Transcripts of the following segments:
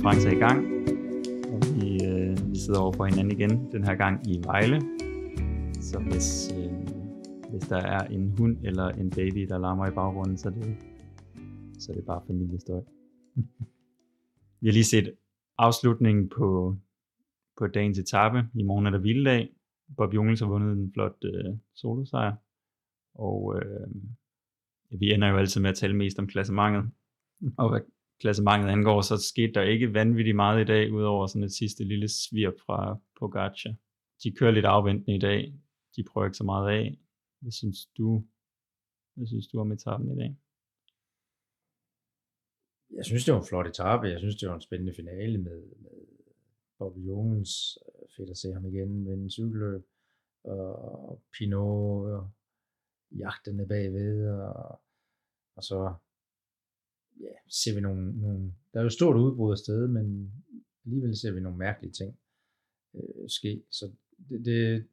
Tour France er i gang, og vi, øh, vi sidder over for hinanden igen, den her gang i Vejle. Så hvis, øh, hvis der er en hund eller en baby, der larmer i baggrunden, så er det, så er det bare familiestøj. vi har lige set afslutningen på, på dagens etape. I morgen er der vilddag. Bob Jungels har vundet en flot øh, solosejr. Og øh, vi ender jo altid med at tale mest om klassementet. Og hvad klassementet angår, så skete der ikke vanvittigt meget i dag, udover sådan et sidste lille svirp fra Pogacar. De kører lidt afventende i dag. De prøver ikke så meget af. Hvad synes du, hvad synes du om etappen i dag? Jeg synes, det var en flot etape. Jeg synes, det var en spændende finale med, med Bob Jungens. Fedt at se ham igen med en cykelløb. Og Pinot og jagtende bagved. Og, og så ja, ser vi nogle, nogle, der er jo stort udbrud af sted, men alligevel ser vi nogle mærkelige ting øh, ske. Så det, det,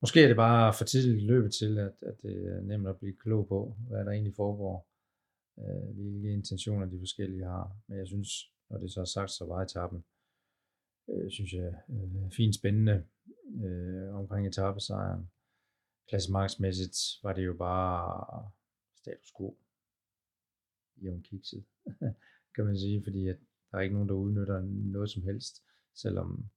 måske er det bare for tidligt i løbet til, at, at det er nemt at blive klog på, hvad der egentlig foregår, øh, hvilke intentioner de forskellige har. Men jeg synes, når det så er sagt, så var etappen, øh, synes jeg, øh, fint spændende øh, omkring etappesejren. Klassemarksmæssigt var det jo bare status quo jævn kikset, kan man sige, fordi at der er ikke nogen, der udnytter noget som helst, selvom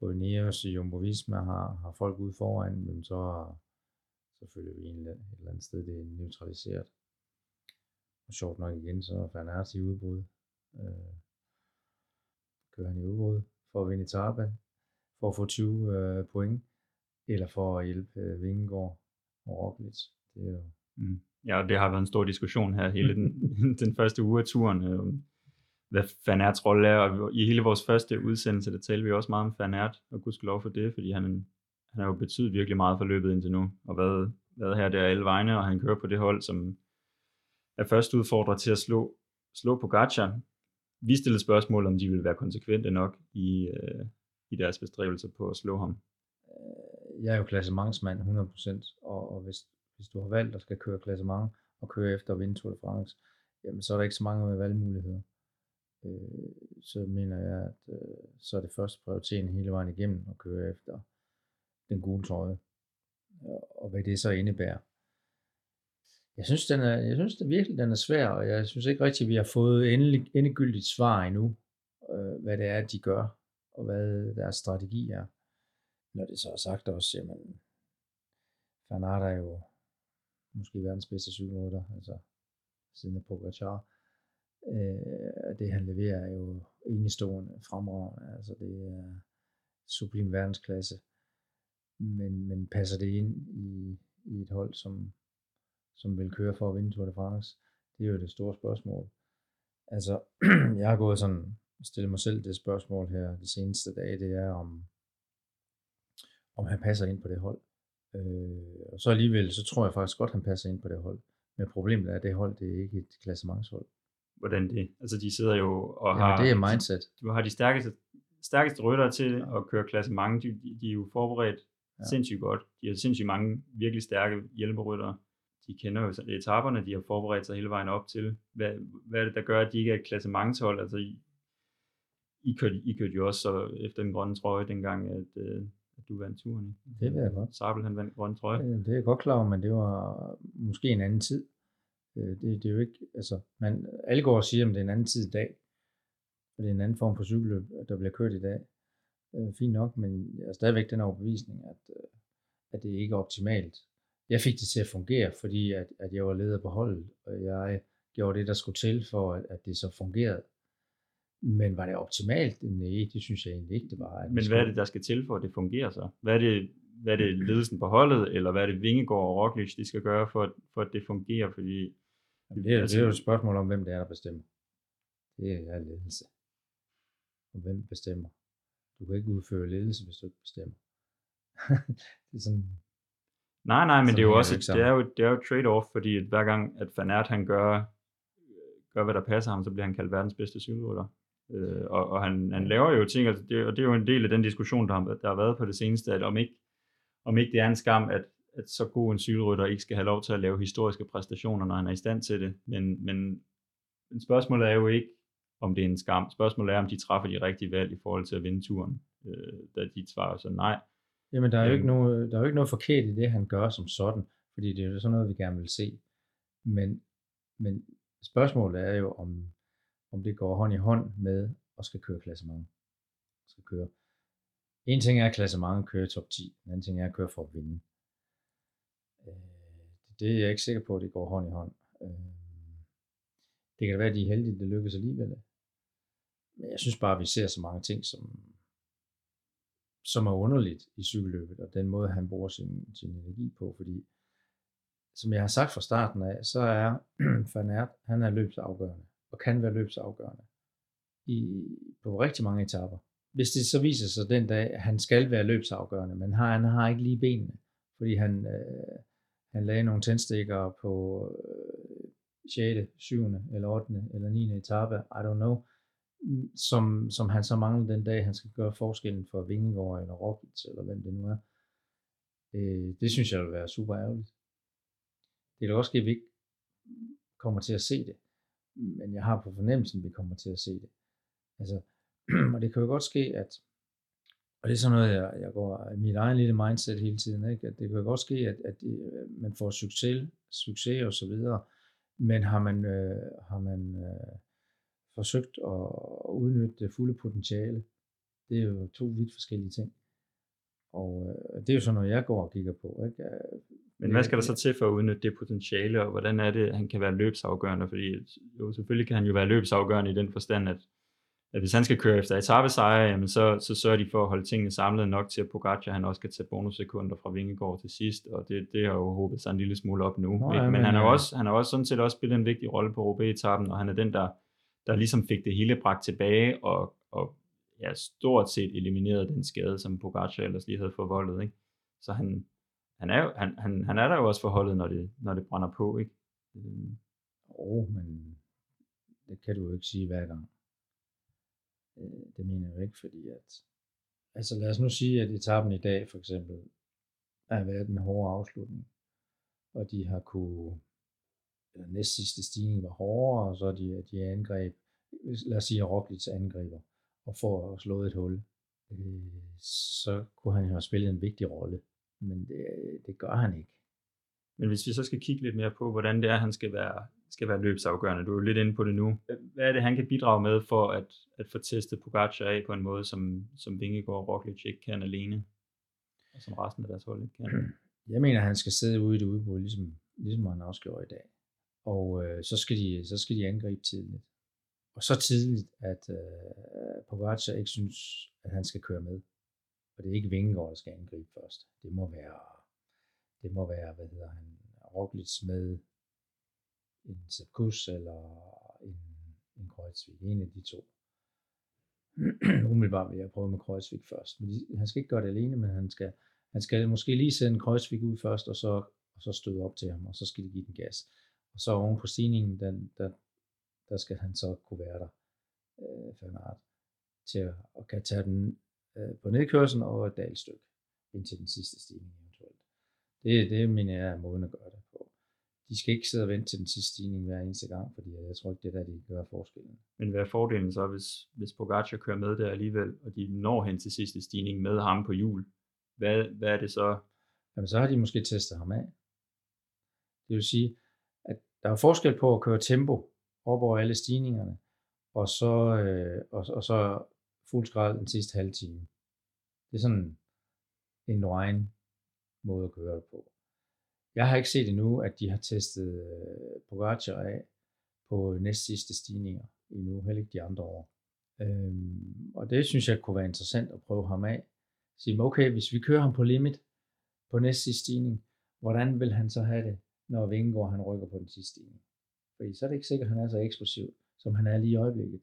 både Neos og Jumbo Visma har, har folk ude foran, men så, så følger vi en, et eller andet sted, det er neutraliseret. Og sjovt nok igen, så er Fanart i udbrud. Øh, kører han i udbrud for at vinde etappen, for at få 20 øh, point, eller for at hjælpe øh, Vingegaard og Roglic. Det er jo mm. Ja, det har været en stor diskussion her hele den, den første uge af turen, øh, hvad Van Aerts rolle er, og i hele vores første udsendelse, der talte vi også meget om Van Aert, og lov for det, fordi han, han har jo betydet virkelig meget for løbet indtil nu, og været, været her der alle vegne, og han kører på det hold, som er først udfordret til at slå, slå Pogacar. Vi stillede spørgsmål, om de ville være konsekvente nok i, øh, i deres bestræbelser på at slå ham. Jeg er jo klassementsmand 100%, og, og hvis, hvis du har valgt at skal køre klassement og køre efter at vinde Tour de France, jamen så er der ikke så mange valgmuligheder. Øh, så mener jeg, at øh, så er det første prioriteten hele vejen igennem at køre efter den gule trøje. Og hvad det så indebærer. Jeg synes, den er, jeg synes det virkelig, den er svær, og jeg synes ikke rigtigt, at vi har fået endelig, endegyldigt svar endnu, øh, hvad det er, de gør, og hvad deres strategi er. Når det så er sagt også, jamen, Van er jo måske verdens bedste cykelrytter, altså siden af Pogacar. Øh, det han leverer er jo enestående, fremragende, altså det er sublim verdensklasse. Men, men passer det ind i, i et hold, som, som vil køre for at vinde Tour de France? Det er jo det store spørgsmål. Altså, jeg har gået sådan, stillet mig selv det spørgsmål her de seneste dage, det er om, om han passer ind på det hold. Øh, og så alligevel, så tror jeg faktisk godt, han passer ind på det hold. Men problemet er, at det hold, det er ikke et klassementshold. Hvordan det? Altså de sidder jo og Jamen, har... det er mindset. Du har de stærkeste, stærkeste ryttere til ja. at køre klassement. De, de, de er jo forberedt ja. sindssygt godt. De har sindssygt mange virkelig stærke hjælperyttere. De kender jo etaperne, de har forberedt sig hele vejen op til. Hvad, hvad er det, der gør, at de ikke er et klassementshold? Altså, I, I, kørte, I kørte jo også så efter den grønne trøje dengang, at, øh, at du vandt turen. Det ved jeg godt. Sabel, han vandt grøn trøje. Det er jeg godt klar over, men det var måske en anden tid. Øh, det, det er jo ikke, altså, man, alle går og siger, at det er en anden tid i dag, og det er en anden form for cykelløb, der bliver kørt i dag. Øh, fint nok, men jeg er stadigvæk den overbevisning, at, øh, at det ikke er optimalt. Jeg fik det til at fungere, fordi at, at jeg var leder på holdet, og jeg gjorde det, der skulle til for, at, at det så fungerede. Men var det optimalt? Nej, det synes jeg egentlig ikke, det var. Men hvad er det, der skal til for, at det fungerer så? Hvad er det, hvad er det ledelsen på holdet, eller hvad er det Vingegaard og Roglic, de skal gøre, for, at, for at det fungerer? Fordi Jamen, det, er, det er jo et spørgsmål om, hvem det er, der bestemmer. Det er ledelse. Og hvem bestemmer? Du kan ikke udføre ledelse, hvis du ikke bestemmer. det er sådan... Nej, nej, men det er jo også det er jo, det er jo trade-off, fordi at hver gang, at Van Aert, han gør, gør, hvad der passer ham, så bliver han kaldt verdens bedste cykelrytter. Øh, og, og han, han laver jo ting, altså det, og det er jo en del af den diskussion, der har, der har været på det seneste, at om ikke, om ikke det er en skam, at, at så god en cykelrytter ikke skal have lov til at lave historiske præstationer, når han er i stand til det. Men, men, men spørgsmålet er jo ikke, om det er en skam. Spørgsmålet er, om de træffer de rigtige valg i forhold til at vinde turen. Øh, da de svarer så nej. Jamen, der er, jo ikke noget, der er jo ikke noget forkert i det, han gør som sådan, fordi det er jo sådan noget, vi gerne vil se. Men, men spørgsmålet er jo, om, om det går hånd i hånd med at skal køre klassement. Skal køre. En ting er, at klassement kører top 10, en anden ting er at køre for at vinde. Øh, det er jeg ikke sikker på, at det går hånd i hånd. Øh, det kan da være, at de er heldige, at det lykkes alligevel. Men jeg synes bare, at vi ser så mange ting, som, som er underligt i cykelløbet, og den måde, han bruger sin, sin energi på, fordi som jeg har sagt fra starten af, så er Van Aert, han er løbsafgørende, og kan være løbsafgørende i, på rigtig mange etapper. Hvis det så viser sig den dag, at han skal være løbsafgørende, men har, han har ikke lige benene, fordi han, øh, han lagde nogle tændstikker på øh, 6., 7. eller 8. eller 9. etape, I don't know, som, som han så mangler den dag, han skal gøre forskellen for Vingegaard eller Roglic, eller hvem det nu er. Øh, det synes jeg vil være super ærgerligt. Det er da også, at vi ikke kommer til at se det, men jeg har på fornemmelsen, at vi kommer til at se det. Altså, og det kan jo godt ske, at, og det er sådan noget, jeg, jeg går i mit egen lille mindset hele tiden, ikke? at det kan jo godt ske, at, at øh, man får succes, succes og så videre, men har man, øh, har man øh, forsøgt at udnytte det fulde potentiale, det er jo to vidt forskellige ting. Og øh, det er jo sådan noget, jeg går og kigger på. Ikke? Øh, men hvad skal der så til for at udnytte det potentiale, og hvordan er det, han kan være løbsafgørende? Fordi jo, selvfølgelig kan han jo være løbsafgørende i den forstand, at, at hvis han skal køre efter etappesejre, jamen så, så sørger de for at holde tingene samlet nok til, at Pogacar han også kan tage bonussekunder fra Vingegaard til sidst, og det, det har jo håbet sig en lille smule op nu. Nå, ja, men, men han har jo også, han har også sådan set også spillet en vigtig rolle på Roubaix-etappen, og han er den, der, der ligesom fik det hele bragt tilbage, og, og ja, stort set elimineret den skade, som Pogacar ellers lige havde forvoldet. Ikke? Så han, han er, jo, han, han, han er der jo også forholdet, når det, når det brænder på, ikke? Øhm. oh, men det kan du jo ikke sige hver gang. Øh, det mener jeg ikke, fordi at, altså lad os nu sige, at etappen i dag for eksempel, har været en hård afslutning, og de har kunne, eller næst sidste stigning var hårdere, og så de, de angreb, lad os sige, at Roglic angriber, og får slået et hul, øh, så kunne han jo have spillet en vigtig rolle men det, det gør han ikke. Men hvis vi så skal kigge lidt mere på, hvordan det er, han skal være, skal være løbsafgørende, du er jo lidt inde på det nu. Hvad er det, han kan bidrage med for at, at få testet Pogacar af på en måde, som, som Vingegaard og Roglic ikke kan alene, og som resten af deres hold ikke kan? Jeg mener, han skal sidde ude i det udbrud, ligesom, ligesom han også gjorde i dag. Og øh, så, skal de, så skal de angribe tidligt. Og så tidligt, at øh, Pogacar ikke synes, at han skal køre med. Og det er ikke Vingegaard, der skal angribe først. Det må være, det må være hvad hedder han, Roglic med en Sepkus eller en, en Kreuzvig. En af de to. Umiddelbart vil jeg prøve med Kreuzvig først. Men han skal ikke gøre det alene, men han skal, han skal måske lige sende Kreuzvig ud først, og så, og så støde op til ham, og så skal de give den gas. Og så oven på stigningen, den, der, der skal han så kunne være der, øh, Fanart, til at, at kan tage den øh, på nedkørslen og et dalstykke indtil den sidste stigning eventuelt. Det, det mener jeg er måden at gøre det på. De skal ikke sidde og vente til den sidste stigning hver eneste gang, fordi jeg tror ikke, det er der, de gør forskellen. Men hvad er fordelen så, hvis, hvis Pogacar kører med der alligevel, og de når hen til sidste stigning med ham på hjul? Hvad, hvad er det så? Jamen, så har de måske testet ham af. Det vil sige, at der er forskel på at køre tempo op over alle stigningerne, og så, øh, og, og så fuld skrald den sidste halve time. Det er sådan en nøgen måde at køre det på. Jeg har ikke set endnu, at de har testet øh, Pogacar af på næst sidste stigninger endnu, heller ikke de andre år. Øhm, og det synes jeg kunne være interessant at prøve ham af. Sige, okay, hvis vi kører ham på limit på næst sidste stigning, hvordan vil han så have det, når Vingegaard han rykker på den sidste stigning? Fordi så er det ikke sikkert, at han er så eksplosiv, som han er lige i øjeblikket.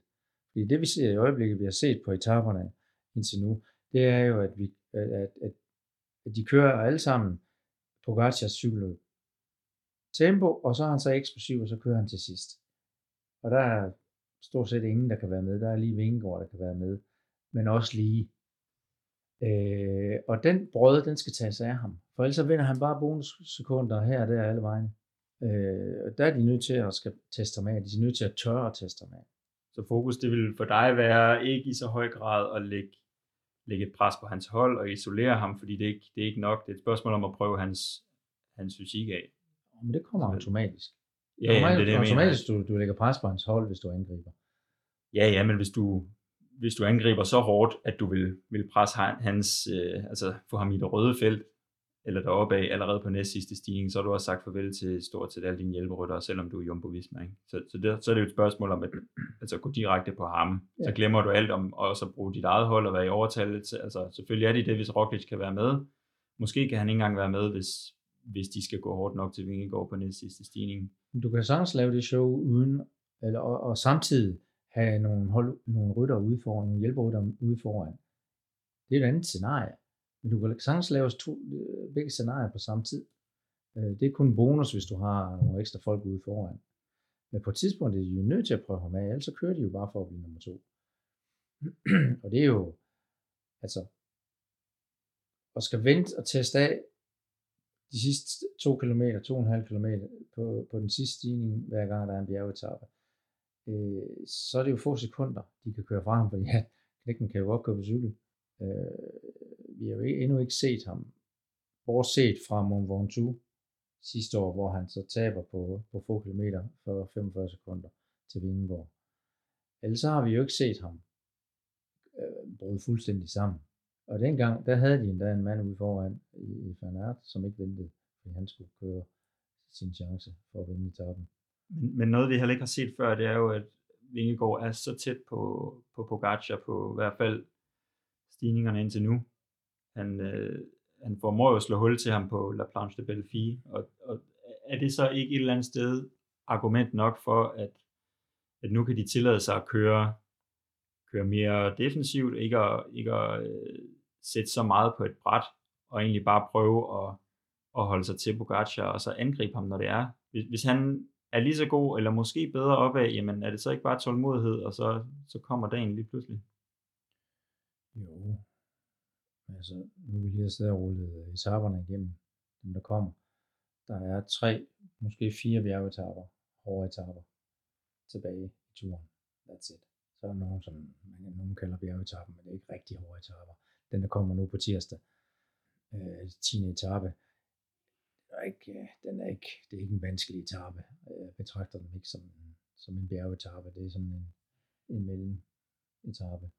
Fordi det vi ser i øjeblikket, vi har set på etaperne indtil nu, det er jo, at, vi, at, at, at de kører alle sammen Pogacars cykelløb. Tempo, og så er han så eksplosiv, og så kører han til sidst. Og der er stort set ingen, der kan være med. Der er lige Vingegaard, der kan være med. Men også lige. Øh, og den brød, den skal tages af ham. For ellers så vinder han bare bonussekunder her og der alle vejen. Øh, og der er de nødt til at skal teste ham af. De er nødt til at tørre at teste ham af så fokus det vil for dig være ikke i så høj grad at lægge, lægge et pres på hans hold og isolere ham, fordi det er ikke, det er ikke nok. Det er et spørgsmål om at prøve hans, hans fysik af. Men det kommer automatisk. Ja, ja, det er det, automatisk, du, du lægger pres på hans hold, hvis du angriber. Ja, ja, men hvis du, hvis du angriber så hårdt, at du vil, vil presse han- hans, øh, altså få ham i det røde felt, eller deroppe af allerede på næst sidste stigning, så har du også sagt farvel til stort set alle dine hjælperyttere, selvom du er Jumbo Visma. Ikke? Så, så, det, så er det jo et spørgsmål om at altså, gå direkte på ham. Ja. Så glemmer du alt om også at bruge dit eget hold og være i overtal. Altså, selvfølgelig er det det, hvis Roglic kan være med. Måske kan han ikke engang være med, hvis, hvis de skal gå hårdt nok til Vingegaard på næst sidste stigning. Du kan sagtens lave det show uden, eller, og, og samtidig have nogle, hold, nogle rytter ude foran, nogle hjælperytter ude foran. Det er et andet scenarie. Men du kan sagtens lave to, øh, begge scenarier på samme tid. Øh, det er kun en bonus, hvis du har nogle ekstra folk ude foran. Men på et tidspunkt er de jo nødt til at prøve ham af, ellers så kører de jo bare for at blive nummer to. og det er jo, altså, og skal vente og teste af de sidste 2 km, 2,5 km på, på den sidste stigning, hver gang der er en bjergetappe, øh, så er det jo få sekunder, de kan køre fra ham, fordi ja, knækken kan jo godt køre på cykel. Øh, vi har jo ikke, endnu ikke set ham, bortset fra Mont Ventoux sidste år, hvor han så taber på, på få kilometer for 45 sekunder til Vingegaard. Ellers så har vi jo ikke set ham øh, bryde fuldstændig sammen. Og dengang, der havde de endda en mand ude foran i, i som ikke ventede, fordi han skulle køre sin chance for at vinde etappen. Men, men noget vi heller ikke har set før, det er jo, at Vingegaard er så tæt på, på Pogacar på i hvert fald stigningerne indtil nu. Han, øh, han formår jo at slå hul til ham på La Planche de Belleville, og, og er det så ikke et eller andet sted argument nok for, at, at nu kan de tillade sig at køre, køre mere defensivt, ikke at, ikke at øh, sætte så meget på et bræt, og egentlig bare prøve at, at holde sig til Pogacar, og så angribe ham, når det er. Hvis, hvis han er lige så god, eller måske bedre opad, jamen er det så ikke bare tålmodighed, og så, så kommer dagen lige pludselig? Jo, altså nu er vi lige siddet og rullet øh, etaperne igennem, dem der kommer. Der er tre, måske fire bjergetapper, hårde etapper tilbage i turen. That's it. Så er der nogen, som man, nogen kalder bjergetappen, men det er ikke rigtig hårde etapper. Den, der kommer nu på tirsdag, øh, 10. etape, er ikke, øh, den er ikke, det er ikke en vanskelig etape. Øh, jeg betragter den ikke som, som en bjergetappe. Det er sådan en, en mellem etape.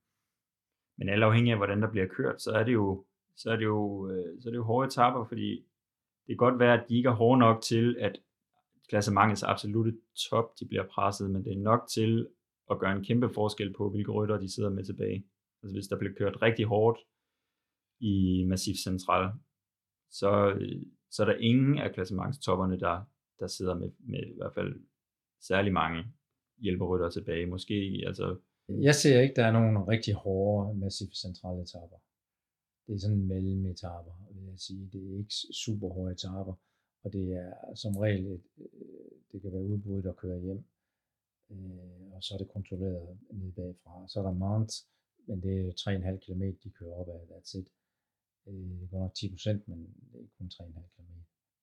Men alt afhængig af, hvordan der bliver kørt, så er det jo, så er det jo, øh, så er det jo hårde etapper, fordi det kan godt være, at de ikke er hårde nok til, at klassementets absolute top, de bliver presset, men det er nok til at gøre en kæmpe forskel på, hvilke rytter de sidder med tilbage. Altså hvis der bliver kørt rigtig hårdt i Massif Central, så, øh, så er der ingen af klassementstopperne, der, der sidder med, med i hvert fald særlig mange hjælperytter tilbage. Måske, altså, jeg ser ikke, der er nogen rigtig hårde, massive centrale etaper. Det er sådan mellemetaper, vil jeg sige. Det er ikke super hårde etaper, og det er som regel, et, øh, det kan være udbuddet at køre hjem, øh, og så er det kontrolleret ned bagfra. Så er der Mount, men det er 3,5 km, de kører op ad, that's it. Øh, det er nok 10 procent, men det er kun 3,5 km.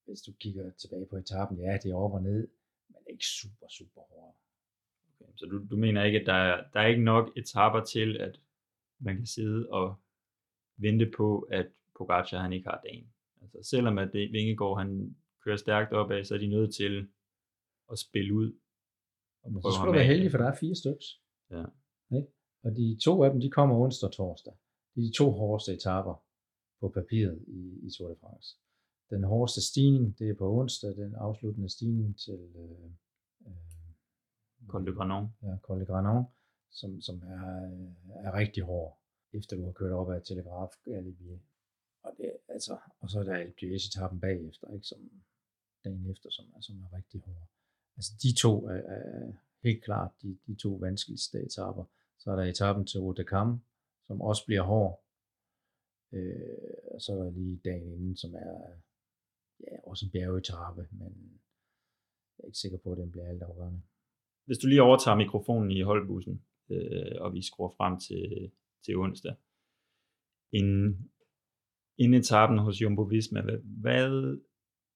Hvis du kigger tilbage på etappen, ja, det er op og ned, men ikke super, super hårdt. Okay, så du, du mener ikke, at der er, der er ikke nok etapper til, at man kan sidde og vente på, at Pogacar han ikke har dagen. Altså selvom at det, Vingegaard han kører stærkt opad, så er de nødt til at spille ud. Og Men så ham du være heldig, for der er fire stykker. Ja. Ikke? Og de to af dem, de kommer onsdag og torsdag. Det er de to hårdeste etaper på papiret i, i Tour de France. Den hårdeste stigning, det er på onsdag, den afsluttende stigning til øh, øh, Col de Granon. ja, Col de Granon, som, som er, er rigtig hård, efter du har kørt op ad Telegraf Galibier. Og, det, altså, og så er der Alpe d'Huez etappen bagefter, ikke, som dagen efter, som, er- som er rigtig hård. Altså de to er, er helt klart de, de to vanskeligste etapper. Så er der etappen til Rote Cam, som også bliver hård. Øh, og så er der lige dagen inden, som er ja, også en bjergetappe, men jeg er ikke sikker på, at den bliver alt afgørende. Hvis du lige overtager mikrofonen i holdbussen, øh, og vi skruer frem til, til onsdag, inden, inden etappen hos Jumbo Visma, hvad, hvad,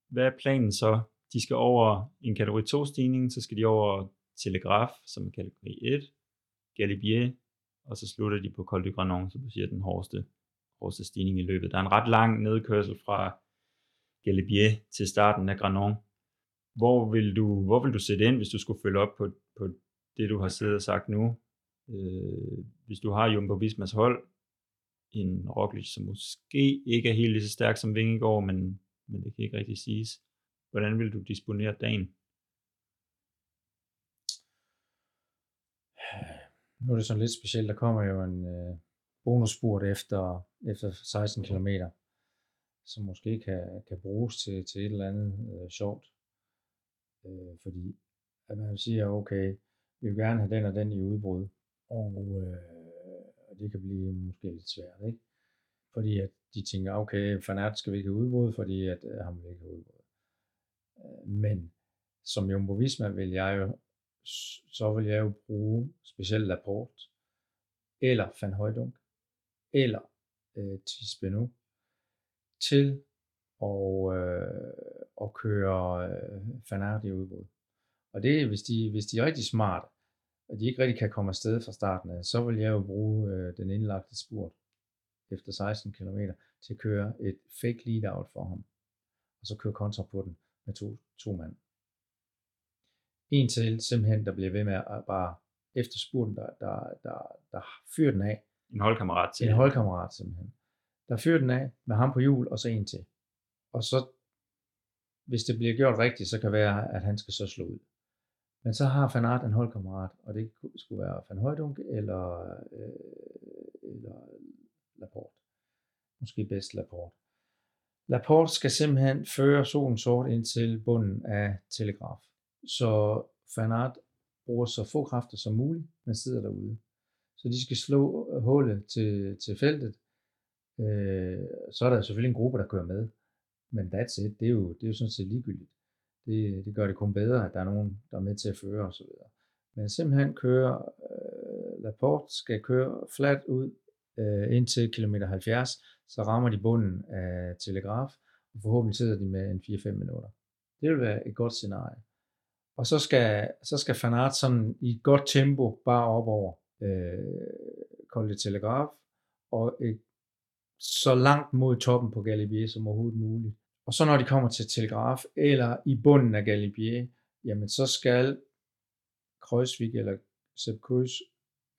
hvad er planen så? De skal over en kategori 2 stigning, så skal de over Telegraf, som er kategori 1, Galibier, og så slutter de på Col du Granon, som du siger den hårdeste, hårdeste stigning i løbet. Der er en ret lang nedkørsel fra Galibier til starten af Granon. Hvor vil du, hvor vil du sætte ind, hvis du skulle følge op på, på det, du har siddet og sagt nu? Øh, hvis du har Jumbo Vismas hold, en Roglic, som måske ikke er helt lige så stærk som Vingegaard, men, men det kan ikke rigtig siges. Hvordan vil du disponere dagen? Nu er det sådan lidt specielt, der kommer jo en øh, bonusspurt efter, efter 16 km, som måske kan, kan bruges til, til et eller andet øh, sjovt. Øh, fordi at man siger, okay, vi vil gerne have den og den i udbrud, og øh, det kan blive måske lidt svært, ikke? Fordi at de tænker, okay, Fanat skal vi ikke have udbrud, fordi at øh, ham vil ikke have udbrud. Øh, men som Jumbo Visma vil jeg jo, så vil jeg jo bruge specielt Laporte, eller Van Højdunk, eller øh, Tisbenu, til at, øh, at køre øh, Fanat i udbrud. Og det hvis de, hvis de er rigtig smarte, og de ikke rigtig kan komme afsted fra starten af, så vil jeg jo bruge øh, den indlagte spurt efter 16 km til at køre et fake lead-out for ham, og så køre kontra på den med to, to mand. En til simpelthen, der bliver ved med at bare efter spurten, der, der, der, der fyrer den af. En holdkammerat til. En holdkammerat simpelthen. Der fyrer den af med ham på hjul, og så en til. Og så, hvis det bliver gjort rigtigt, så kan det være, at han skal så slå ud. Men så har Fanart en holdkammerat, og det skulle være Van Højdunk eller, øh, eller Laporte. Måske bedst Laporte. Laporte skal simpelthen føre solen sort ind til bunden af telegraf. Så Fanart bruger så få kræfter som muligt, men sidder derude. Så de skal slå øh, hullet til, til feltet. Øh, så er der selvfølgelig en gruppe, der kører med. Men that's it. Det er jo, det er jo sådan set ligegyldigt. Det, det gør det kun bedre, at der er nogen, der er med til at føre osv. Men simpelthen køre, øh, Laporte skal køre flat ud øh, indtil kilometer 70, så rammer de bunden af telegraf, og forhåbentlig sidder de med en 4-5 minutter. Det vil være et godt scenarie. Og så skal, så skal Fanart sådan i et godt tempo bare op over øh, Kolde Telegraf, og et, så langt mod toppen på Galibier som overhovedet muligt. Og så når de kommer til Telegraf, eller i bunden af Galibier, jamen så skal Kreuzvik eller Sepp Kuss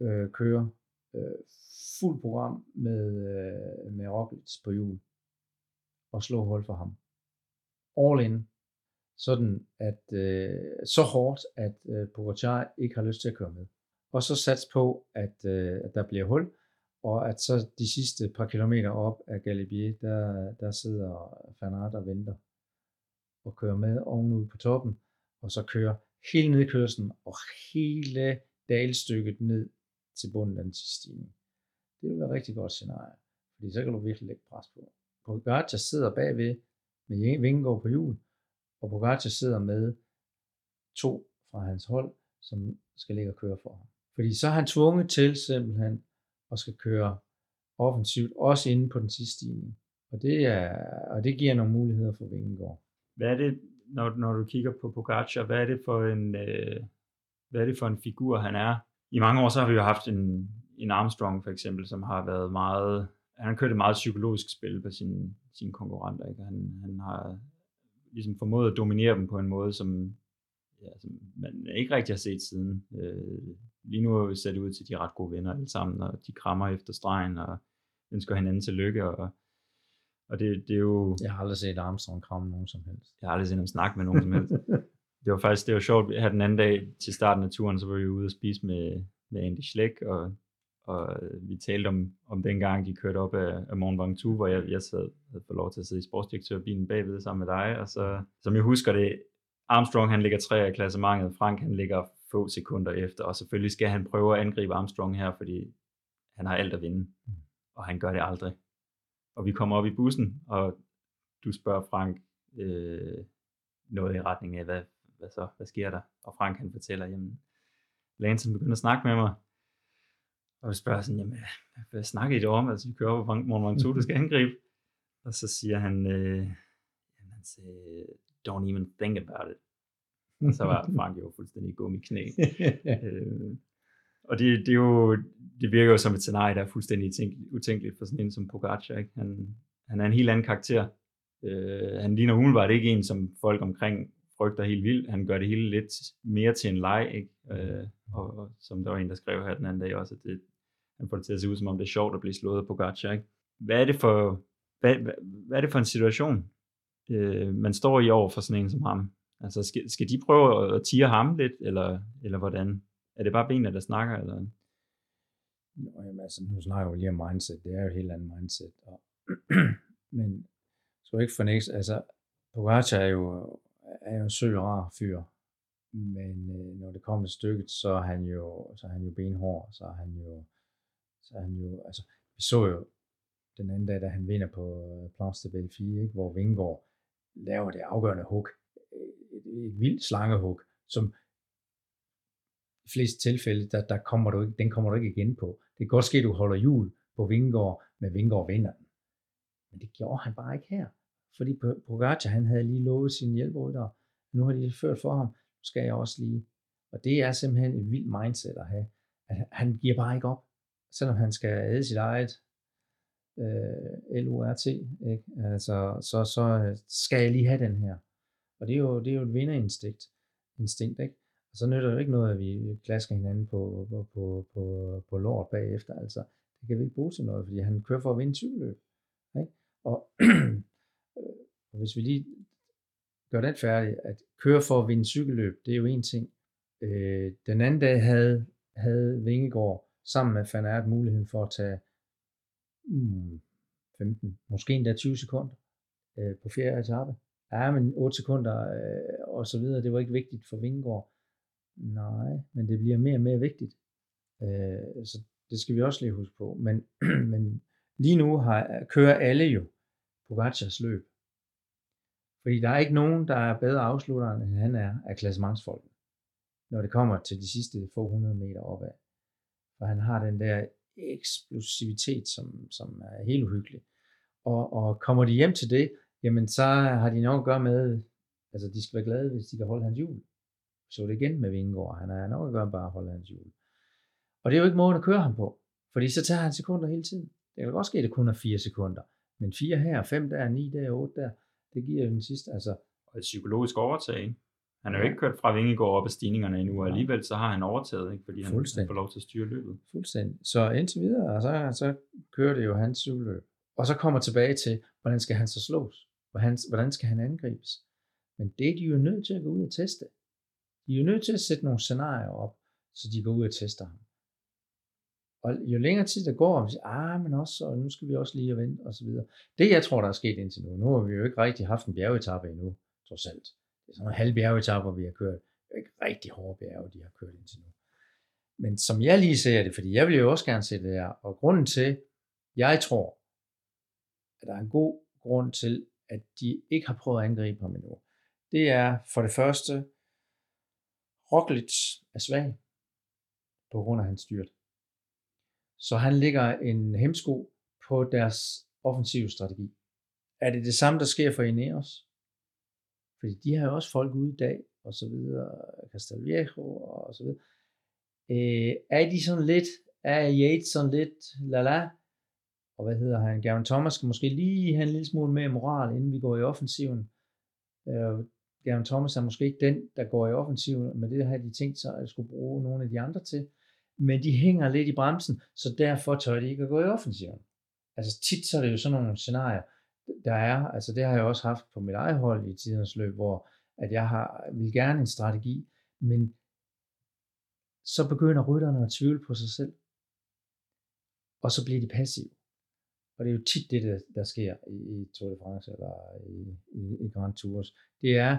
øh, køre øh, fuld program med, øh, med Roglic på jul og slå hold for ham. All in. Sådan at øh, så hårdt, at øh, Pogacar ikke har lyst til at køre med. Og så sats på, at, øh, at der bliver hul, og at så de sidste par kilometer op af Galibier, der, der sidder Fanart og venter og kører med ovenud på toppen, og så kører hele nedkørslen og hele dalstykket ned til bunden af den sidste stigning. Det vil være et rigtig godt scenarie, fordi så kan du virkelig lægge pres på. Pogacar sidder bagved med Vingegaard på hjul, og Pogacar sidder med to fra hans hold, som skal ligge og køre for ham. Fordi så er han tvunget til simpelthen og skal køre offensivt, også inde på den sidste stigning. Og det, er, og det giver nogle muligheder for Vingegaard. Hvad er det, når, når du kigger på Pogacar, hvad er det for en, øh, hvad er det for en figur, han er? I mange år så har vi jo haft en, en Armstrong for eksempel, som har været meget, han har kørt et meget psykologisk spil på sine, sine konkurrenter. Ikke? Han, han har ligesom formået at dominere dem på en måde, som, ja, som man ikke rigtig har set siden. Øh, lige nu ser det ud til, at de er ret gode venner alle sammen, og de krammer efter stregen, og ønsker hinanden til lykke, og, og det, det er jo... Jeg har aldrig set Armstrong kramme nogen som helst. Jeg har aldrig set ham snakke med nogen som helst. det var faktisk det var sjovt, her den anden dag til starten af turen, så var vi ude og spise med, med Andy Schleck, og, og vi talte om, om den gang, de kørte op af, af Mont Ventoux, hvor jeg, jeg sad, havde fået lov til at sidde i sportsdirektørbilen bagved sammen med dig, og så, som jeg husker det, Armstrong han ligger tre af klassementet, Frank han ligger få sekunder efter, og selvfølgelig skal han prøve at angribe Armstrong her, fordi han har alt at vinde, mm. og han gør det aldrig. Og vi kommer op i bussen, og du spørger Frank øh, noget i retning af, hvad, hvad så, hvad sker der? Og Frank han fortæller, jamen, Lance begynder at snakke med mig, og vi spørger sådan, jamen, hvad snakker I om? Altså, vi kører op på Mont 2, du skal angribe. Og så siger han, øh, han siger, don't even think about it. Og så var Frank jo fuldstændig gummi knæ. øh, og det, det, er jo, det virker jo som et scenarie, der er fuldstændig utænkeligt for sådan en som Pogacar. Ikke? Han, han er en helt anden karakter. Øh, han ligner umiddelbart ikke en, som folk omkring frygter helt vildt. Han gør det hele lidt mere til en leg, ikke? Øh, og, og, som der var en, der skrev her den anden dag også, at det, han får det til at se ud, som om det er sjovt at blive slået på Pogacar. Ikke? Hvad er det for, hvad, hvad, hvad er det for en situation, øh, man står i over for sådan en som ham? Altså, skal, skal de prøve at tire ham lidt, eller, eller hvordan? Er det bare benene, der snakker, eller? Nå, jamen, altså, nu snakker vi lige om mindset. Det er jo et helt andet mindset. Og, men så ikke fornægte, altså, Pogacar er jo, er jo en sød rar fyr. Men øh, når det kommer til stykket, så er han jo, så er han jo benhård, så er han jo, så er han jo, altså, vi så jo den anden dag, da han vinder på Place de 4, ikke, hvor Vingård laver det afgørende hug, et, vildt slangehug, som i fleste tilfælde, der, der kommer du ikke, den kommer du ikke igen på. Det kan godt ske, at du holder jul på Vingård, men Vingård vinder den. Men det gjorde han bare ikke her. Fordi Pogacar, han havde lige lovet sine hjælperyttere. Nu har de ført for ham. Nu skal jeg også lige. Og det er simpelthen et vildt mindset at have. At han giver bare ikke op. Selvom han skal æde sit eget øh, LURT, ikke? Altså, så, så øh, skal jeg lige have den her. Og det er jo, det er jo et vinderinstinkt. Instinkt, ikke? Og så nytter det ikke noget, at vi klasker hinanden på, på, på, på, på lort bagefter. Altså, det kan vi ikke bruge til noget, fordi han kører for at vinde cykelløb. Ikke? Og, og hvis vi lige gør den færdig, at køre for at vinde cykelløb, det er jo en ting. Øh, den anden dag havde, havde Vingegaard sammen med Fanart muligheden for at tage mm, 15, måske endda 20 sekunder øh, på fjerde etape. Ja, men 8 sekunder øh, og så videre, det var ikke vigtigt for Vingegaard. Nej, men det bliver mere og mere vigtigt. Øh, så det skal vi også lige huske på. Men, men lige nu har, kører alle jo Pogacars løb. Fordi der er ikke nogen, der er bedre afslutter, end han er af klassementsfolket, når det kommer til de sidste få hundrede meter opad. For han har den der eksplosivitet, som, som er helt uhyggelig. Og, og kommer de hjem til det, jamen så har de nok at gøre med, altså de skal være glade, hvis de kan holde hans hjul. Så det igen med Vingård, han har nok at gøre bare at holde hans hjul. Og det er jo ikke måden at køre ham på, fordi så tager han sekunder hele tiden. Det kan godt ske, at det kun er 4 sekunder, men 4 her, 5 der, 9 der, 8 der, det giver jo den sidste, altså. Og et psykologisk overtag, ikke? Han er jo ikke kørt fra Vingegaard op ad stigningerne endnu, og alligevel så har han overtaget, ikke? fordi han, han får lov til at styre løbet. Fuldstændig. Så indtil videre, og så, så kører det jo hans cykeløb. Og så kommer tilbage til, hvordan skal han så slås? Hvordan, hvordan skal han angribes? Men det er de jo nødt til at gå ud og teste. De er jo nødt til at sætte nogle scenarier op, så de går ud og tester ham. Og jo længere tid der går, vi siger, ah, men også, og nu skal vi også lige vente, og så videre. Det, jeg tror, der er sket indtil nu, nu har vi jo ikke rigtig haft en bjergetappe endnu, trods alt. Det er sådan en halv bjergetapper, vi har kørt. Det er ikke rigtig hårde bjerge, de har kørt indtil nu. Men som jeg lige ser det, fordi jeg vil jo også gerne se det her, og grunden til, jeg tror, at der er en god grund til, at de ikke har prøvet at angribe ham endnu, det er for det første, Roglic er svag på grund af hans styrt. Så han ligger en hemsko på deres offensive strategi. Er det det samme, der sker for Ineos? Fordi de har jo også folk ude i dag, og så videre, Castelviejo og så videre. Øh, er de sådan lidt, er Yates sådan lidt, la la, og hvad hedder han, Gavin Thomas skal måske lige have en lille smule mere moral, inden vi går i offensiven. Øh, Gavin Thomas er måske ikke den, der går i offensiven, men det har de tænkt sig, at skulle bruge nogle af de andre til men de hænger lidt i bremsen, så derfor tør de ikke at gå i offensiven. Altså tit så er det jo sådan nogle scenarier, der er, altså det har jeg også haft på mit eget hold i tidens løb, hvor at jeg har, vil gerne en strategi, men så begynder rytterne at tvivle på sig selv, og så bliver de passive. Og det er jo tit det, der, der sker i, i Tour de France eller i, i, i Grand Tours. Det er,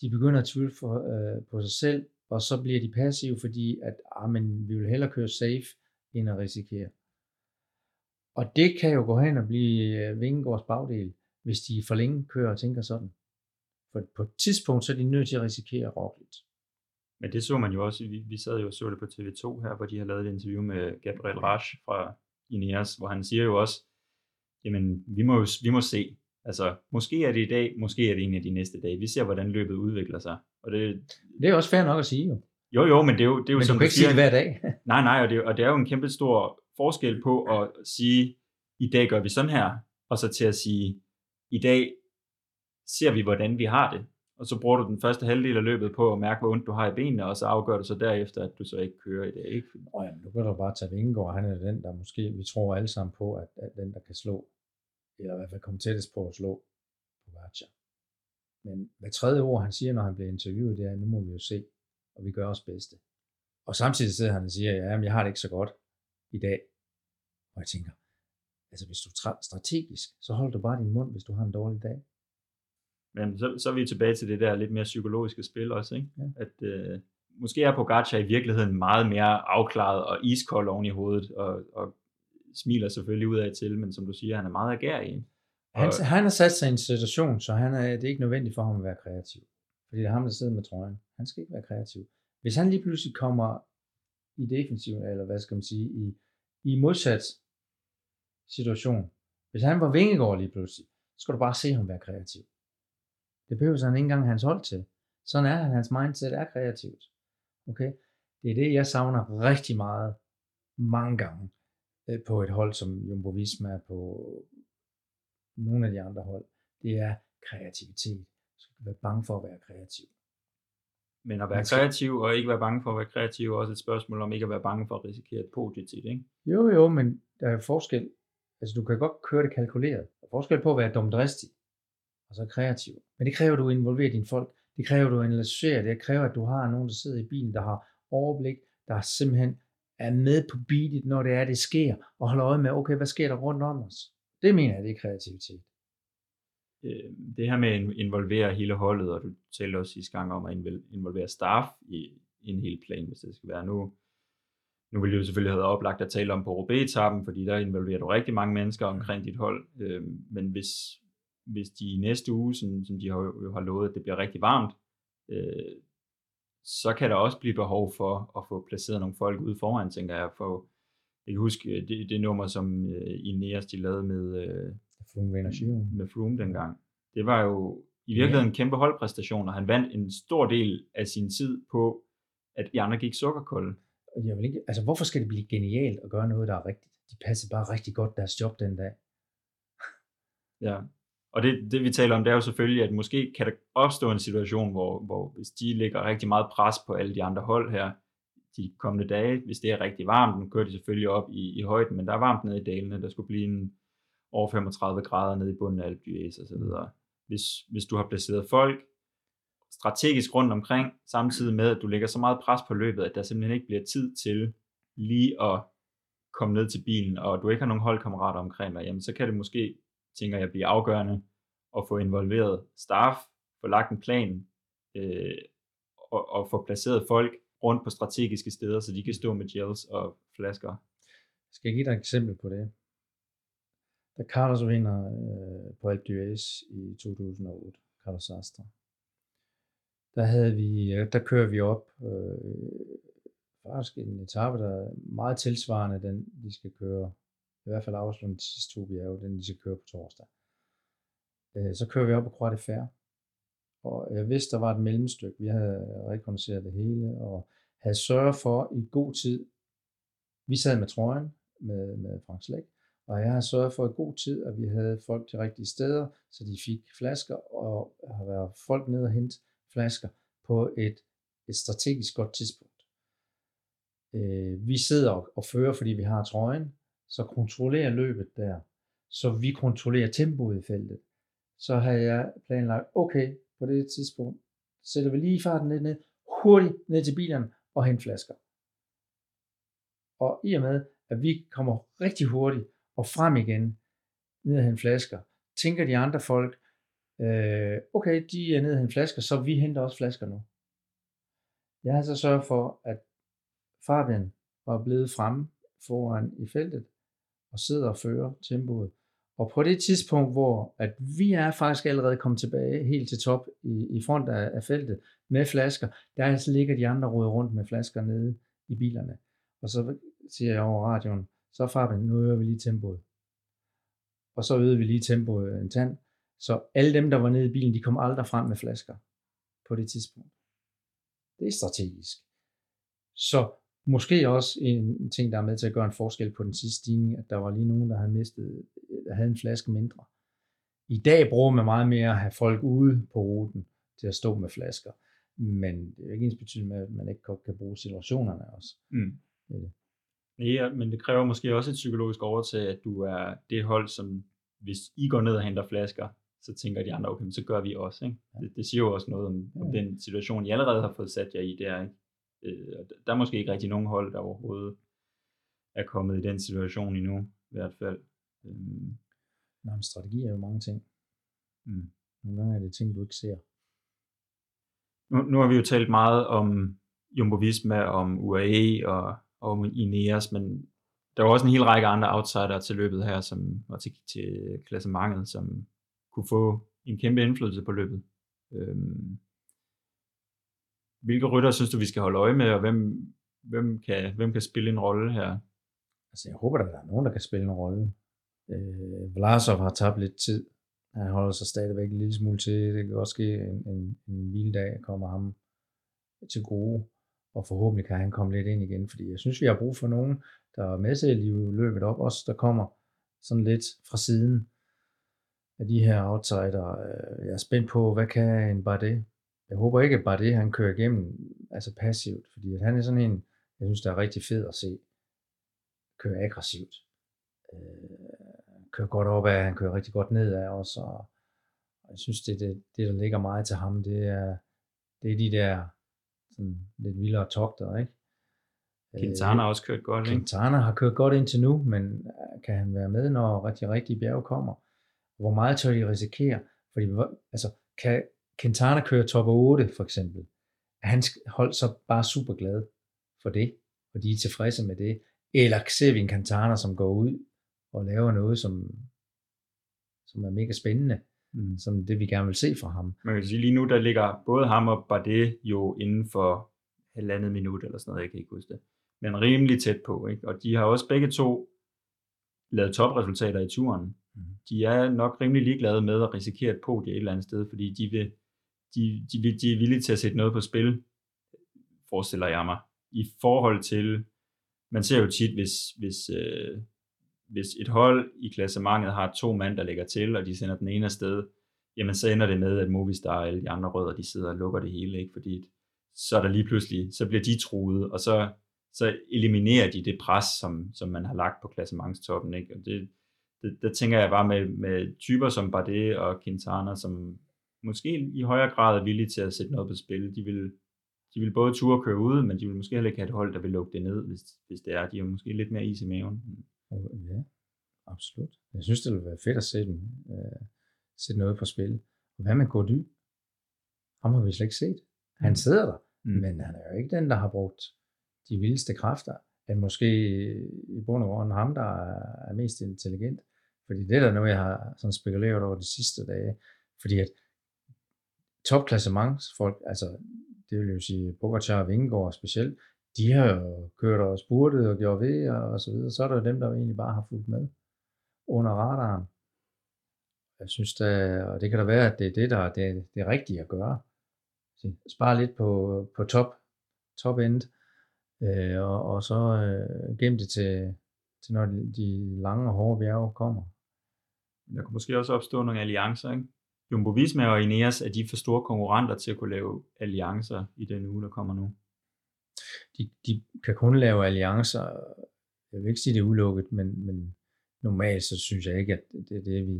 de begynder at tvivle for, øh, på sig selv, og så bliver de passive, fordi at ah, men vi vil hellere køre safe, end at risikere. Og det kan jo gå hen og blive øh, Vingegaards bagdel, hvis de for længe kører og tænker sådan. For på et tidspunkt, så er de nødt til at risikere Roglic. Men det så man jo også, vi, vi sad jo og så det på TV2 her, hvor de har lavet et interview med Gabriel Rasch fra Ineos, hvor han siger jo også, jamen vi må, vi må se, altså måske er det i dag, måske er det en af de næste dage, vi ser hvordan løbet udvikler sig, og det, det er også fair nok at sige jo. Jo, jo, men det er jo, det er jo Men som du kan ikke sige det hver dag. Nej, nej, og det, og det er jo en kæmpe stor forskel på at sige, i dag gør vi sådan her, og så til at sige, i dag ser vi, hvordan vi har det. Og så bruger du den første halvdel af løbet på at mærke, hvor ondt du har i benene, og så afgør du så derefter, at du så ikke kører i det. Ikke? Oh, jamen, nu kan du bare tage Vingegaard. Han er den, der måske, vi tror alle sammen på, at, at den, der kan slå, eller i hvert fald komme tættest på at slå Pogacar. Men hvad tredje ord, han siger, når han bliver interviewet, det er, nu må vi jo se, og vi gør os bedste. Og samtidig sidder han og siger, ja, men jeg har det ikke så godt i dag. Og jeg tænker, altså hvis du er strategisk, så hold du bare din mund, hvis du har en dårlig dag. Men så, så er vi tilbage til det der lidt mere psykologiske spil også, ikke? Ja. At øh, måske er Pogacar i virkeligheden meget mere afklaret og iskold oven i hovedet, og, og smiler selvfølgelig ud af til, men som du siger, han er meget agerig. Han, Og- han har sat sig i en situation, så han er, det er ikke nødvendigt for ham at være kreativ. Fordi det er ham, der sidder med trøjen. Han skal ikke være kreativ. Hvis han lige pludselig kommer i defensiven, eller hvad skal man sige, i, i modsat situation. Hvis han var Vingegaard lige pludselig, så skal du bare se ham være kreativ. Det behøver han ikke engang hans hold til. Sådan er han, hans mindset er kreativt. Okay? Det er det, jeg savner rigtig meget, mange gange, øh, på et hold som Jumbo Visma, på nogle af de andre hold. Det er kreativitet. Du skal være bange for at være kreativ. Men at være skal- kreativ og ikke være bange for at være kreativ er også et spørgsmål om ikke at være bange for at risikere et podie tit, ikke? Jo, jo, men der er forskel. Altså, du kan godt køre det kalkuleret. Der er forskel på at være dumdristig, og så kreativ. Men det kræver, at du involverer dine folk. Det kræver, at du analyserer. Det Det kræver, at du har nogen, der sidder i bilen, der har overblik, der simpelthen er med på beatet, når det er, det sker, og holder øje med, okay, hvad sker der rundt om os? Det mener jeg, det er kreativitet. Øh, det her med at involvere hele holdet, og du talte også sidste gang om at involvere staff i, en hel plan, hvis det skal være nu. Nu ville du selvfølgelig have oplagt at tale om på Roubaix-etappen, fordi der involverer du rigtig mange mennesker omkring dit hold. Øh, men hvis, hvis de næste uge, som, som de har, jo har lovet, at det bliver rigtig varmt, øh, så kan der også blive behov for at få placeret nogle folk ude foran, tænker jeg. For, jeg kan huske øh, det, det nummer, som øh, Ineos de lavede med, øh, Froome med Froome dengang. Det var jo i virkeligheden en kæmpe holdpræstation, og han vandt en stor del af sin tid på, at de andre gik sukkerkolde. Jeg vil ikke, altså, hvorfor skal det blive genialt at gøre noget, der er rigtigt? De passer bare rigtig godt deres job den dag. Ja. Og det, det vi taler om, det er jo selvfølgelig, at måske kan der opstå en situation, hvor, hvor hvis de lægger rigtig meget pres på alle de andre hold her, de kommende dage, hvis det er rigtig varmt, nu kører de selvfølgelig op i, i højden, men der er varmt nede i dalene, der skulle blive en over 35 grader nede i bunden af Alpe og så videre. Hvis, hvis du har placeret folk strategisk rundt omkring, samtidig med, at du lægger så meget pres på løbet, at der simpelthen ikke bliver tid til lige at komme ned til bilen, og du ikke har nogen holdkammerater omkring dig, jamen så kan det måske, tænker jeg, blive afgørende at få involveret staff, få lagt en plan, øh, og, og få placeret folk rundt på strategiske steder, så de kan stå med gels og flasker. Skal jeg give dig et eksempel på det? Da Carlos vinder øh, på Alpe d'Huez i 2008, Carlos Astra, der, havde vi, øh, der kører vi op øh, faktisk en etape, der er meget tilsvarende den, vi skal køre, i hvert fald afslutte de sidste to bjerge, den de skal køre på torsdag. Øh, så kører vi op på Croix de Fer, og jeg øh, vidste, der var et mellemstykke. Vi havde rekognosceret det hele, og havde sørget for i god tid, vi sad med trøjen, med, med Frank Slæk, og jeg har sørget for i god tid, at vi havde folk de rigtige steder, så de fik flasker, og har været folk ned og hente flasker på et, et strategisk godt tidspunkt. Øh, vi sidder og, og fører, fordi vi har trøjen, så kontrollerer løbet der, så vi kontrollerer tempoet i feltet. Så har jeg planlagt, okay, på det tidspunkt sætter vi lige farten lidt ned, hurtigt ned til bilerne og hente flasker. Og i og med, at vi kommer rigtig hurtigt og frem igen, ned og hente flasker, tænker de andre folk, øh, okay, de er nede og hente flasker, så vi henter også flasker nu. Jeg har så sørget for, at Fabian var blevet fremme foran i feltet, og sidder og fører tempoet. Og på det tidspunkt, hvor at vi er faktisk allerede kommet tilbage helt til top i, i front af, af feltet med flasker, der altså ligger de andre råd rundt med flasker nede i bilerne. Og så siger jeg over radioen, så Fabian, nu øger vi lige tempoet. Og så øgede vi lige tempoet en tand. Så alle dem, der var nede i bilen, de kom aldrig frem med flasker på det tidspunkt. Det er strategisk. Så måske også en ting, der er med til at gøre en forskel på den sidste stigning, at der var lige nogen, der havde mistet, der havde en flaske mindre. I dag bruger man meget mere at have folk ude på ruten til at stå med flasker. Men det er jo ikke ens betydning med, at man ikke kan bruge situationerne også. Mm. Ja, men det kræver måske også et psykologisk overtag, at du er det hold, som hvis I går ned og henter flasker, så tænker de andre, okay, så gør vi også. Ikke? Det, det siger jo også noget om, om den situation, I allerede har fået sat jer i der. Ikke? Øh, der er måske ikke rigtig nogen hold, der overhovedet er kommet i den situation endnu, i hvert fald. Øhm. Nej, men strategi er jo mange ting. Mm. Nogle gange er det ting, du ikke ser. Nu, nu har vi jo talt meget om Jumbo Visma, om UAE og, og om Ineos, men der var også en hel række andre outsider til løbet her, som var til, til klassementet, som kunne få en kæmpe indflydelse på løbet. Øhm, hvilke rytter synes du, vi skal holde øje med, og hvem, hvem, kan, hvem kan spille en rolle her? Altså, jeg håber, at der er nogen, der kan spille en rolle. Øh, Vlasov har tabt lidt tid. Han holder sig stadigvæk en lille smule til. Det kan også ske en, en, en hviledag kommer ham til gode, og forhåbentlig kan han komme lidt ind igen, fordi jeg synes, vi har brug for nogen, der er med til at løbet op, også der kommer sådan lidt fra siden af de her outsider. Øh, jeg er spændt på, hvad kan en Bardet? Jeg håber ikke, at Bardet han kører igennem altså passivt, fordi at han er sådan en, jeg synes, der er rigtig fed at se, køre aggressivt. Øh, kører godt op af, han kører rigtig godt ned af også, og, og jeg synes, det, det, det, der ligger meget til ham, det er, det er de der sådan lidt vildere togter, ikke? Quintana har også kørt godt, ikke? Quintana har kørt godt indtil nu, men kan han være med, når rigtig, rigtig bjerg kommer? Hvor meget tør de risikere? Fordi, altså, kan Quintana køre top 8 for eksempel, er hans hold så bare super glad for det, og de er tilfredse med det? Eller ser vi en Quintana, som går ud og laver noget, som, som er mega spændende, mm. som det vi gerne vil se fra ham. Man kan sige lige nu, der ligger både ham og Bardet jo inden for halvandet minut eller sådan noget, jeg kan ikke huske det. Men rimelig tæt på, ikke? Og de har også begge to lavet topresultater i turen. Mm. De er nok rimelig ligeglade med at risikere et podie et eller andet sted, fordi de, vil, de, de, de er villige til at sætte noget på spil, forestiller jeg mig, i forhold til, man ser jo tit, hvis, hvis, øh, hvis et hold i klassementet har to mand, der lægger til, og de sender den ene afsted, jamen så ender det med, at Movistar og alle de andre rødder, de sidder og lukker det hele, ikke? fordi så er der lige pludselig, så bliver de truet, og så, så eliminerer de det pres, som, som man har lagt på klassementstoppen. Ikke? Og det, det, der tænker jeg bare med, med typer som Bardet og Quintana, som måske i højere grad er villige til at sætte noget på spil. De vil, de vil både ture køre ud, men de vil måske heller ikke have et hold, der vil lukke det ned, hvis, hvis det er. De har måske lidt mere is i maven. Ja, absolut. Jeg synes, det ville være fedt at sætte, uh, sætte noget på spil. Hvad med Gordy? Ham har vi slet ikke set. Han mm. sidder der, mm. men han er jo ikke den, der har brugt de vildeste kræfter. Han måske i bund og grund ham, der er mest intelligent. Fordi det er der noget, jeg har sådan spekuleret over de sidste dage. Fordi at topklassementsfolk, altså det vil jo sige Pogacar og Vingegaard specielt, de har jo kørt og spurtet og gjort ved og, og så videre. Så er der jo dem, der egentlig bare har fulgt med under radaren. Jeg synes da, og det kan da være, at det er det, der er det, det rigtige at gøre. Spare lidt på, på top, top end, øh, og, og så øh, gem det til, til når de, de lange og hårde bjerge kommer. Der kunne måske også opstå nogle alliancer, ikke? Jumbo Visma og Ineos er de for store konkurrenter til at kunne lave alliancer i den uge, der kommer nu? De, de kan kun lave alliancer, jeg vil ikke sige det er udelukket, men, men normalt så synes jeg ikke, at det er det, vi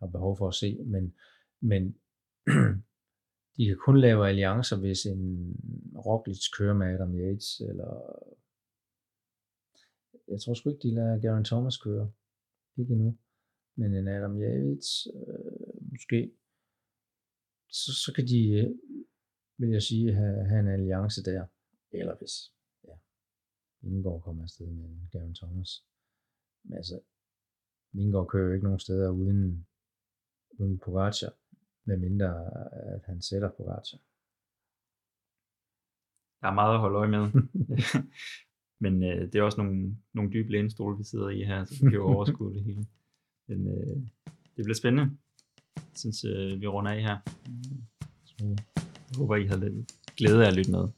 har behov for at se, men, men de kan kun lave alliancer, hvis en Roglic kører med Adam Yates, eller jeg tror sgu ikke, de lader Garen Thomas køre. Ikke endnu. Men en Adam Yates, øh, måske, så, så kan de, øh, vil jeg sige, have, have en alliance der. Eller hvis, ja, Vingård kommer afsted med Garen Thomas. Men altså, Vingård kører jo ikke nogen steder uden, uden Pogacar, medmindre at han sætter Pogacar. Der er meget at holde øje med. Men øh, det er også nogle, nogle dybe lænestole, vi sidder i her, så vi kan jo overskue det hele. Men øh, det bliver spændende. Synes, øh, vi runder af her. Jeg håber, I har lidt glæde af at lytte med.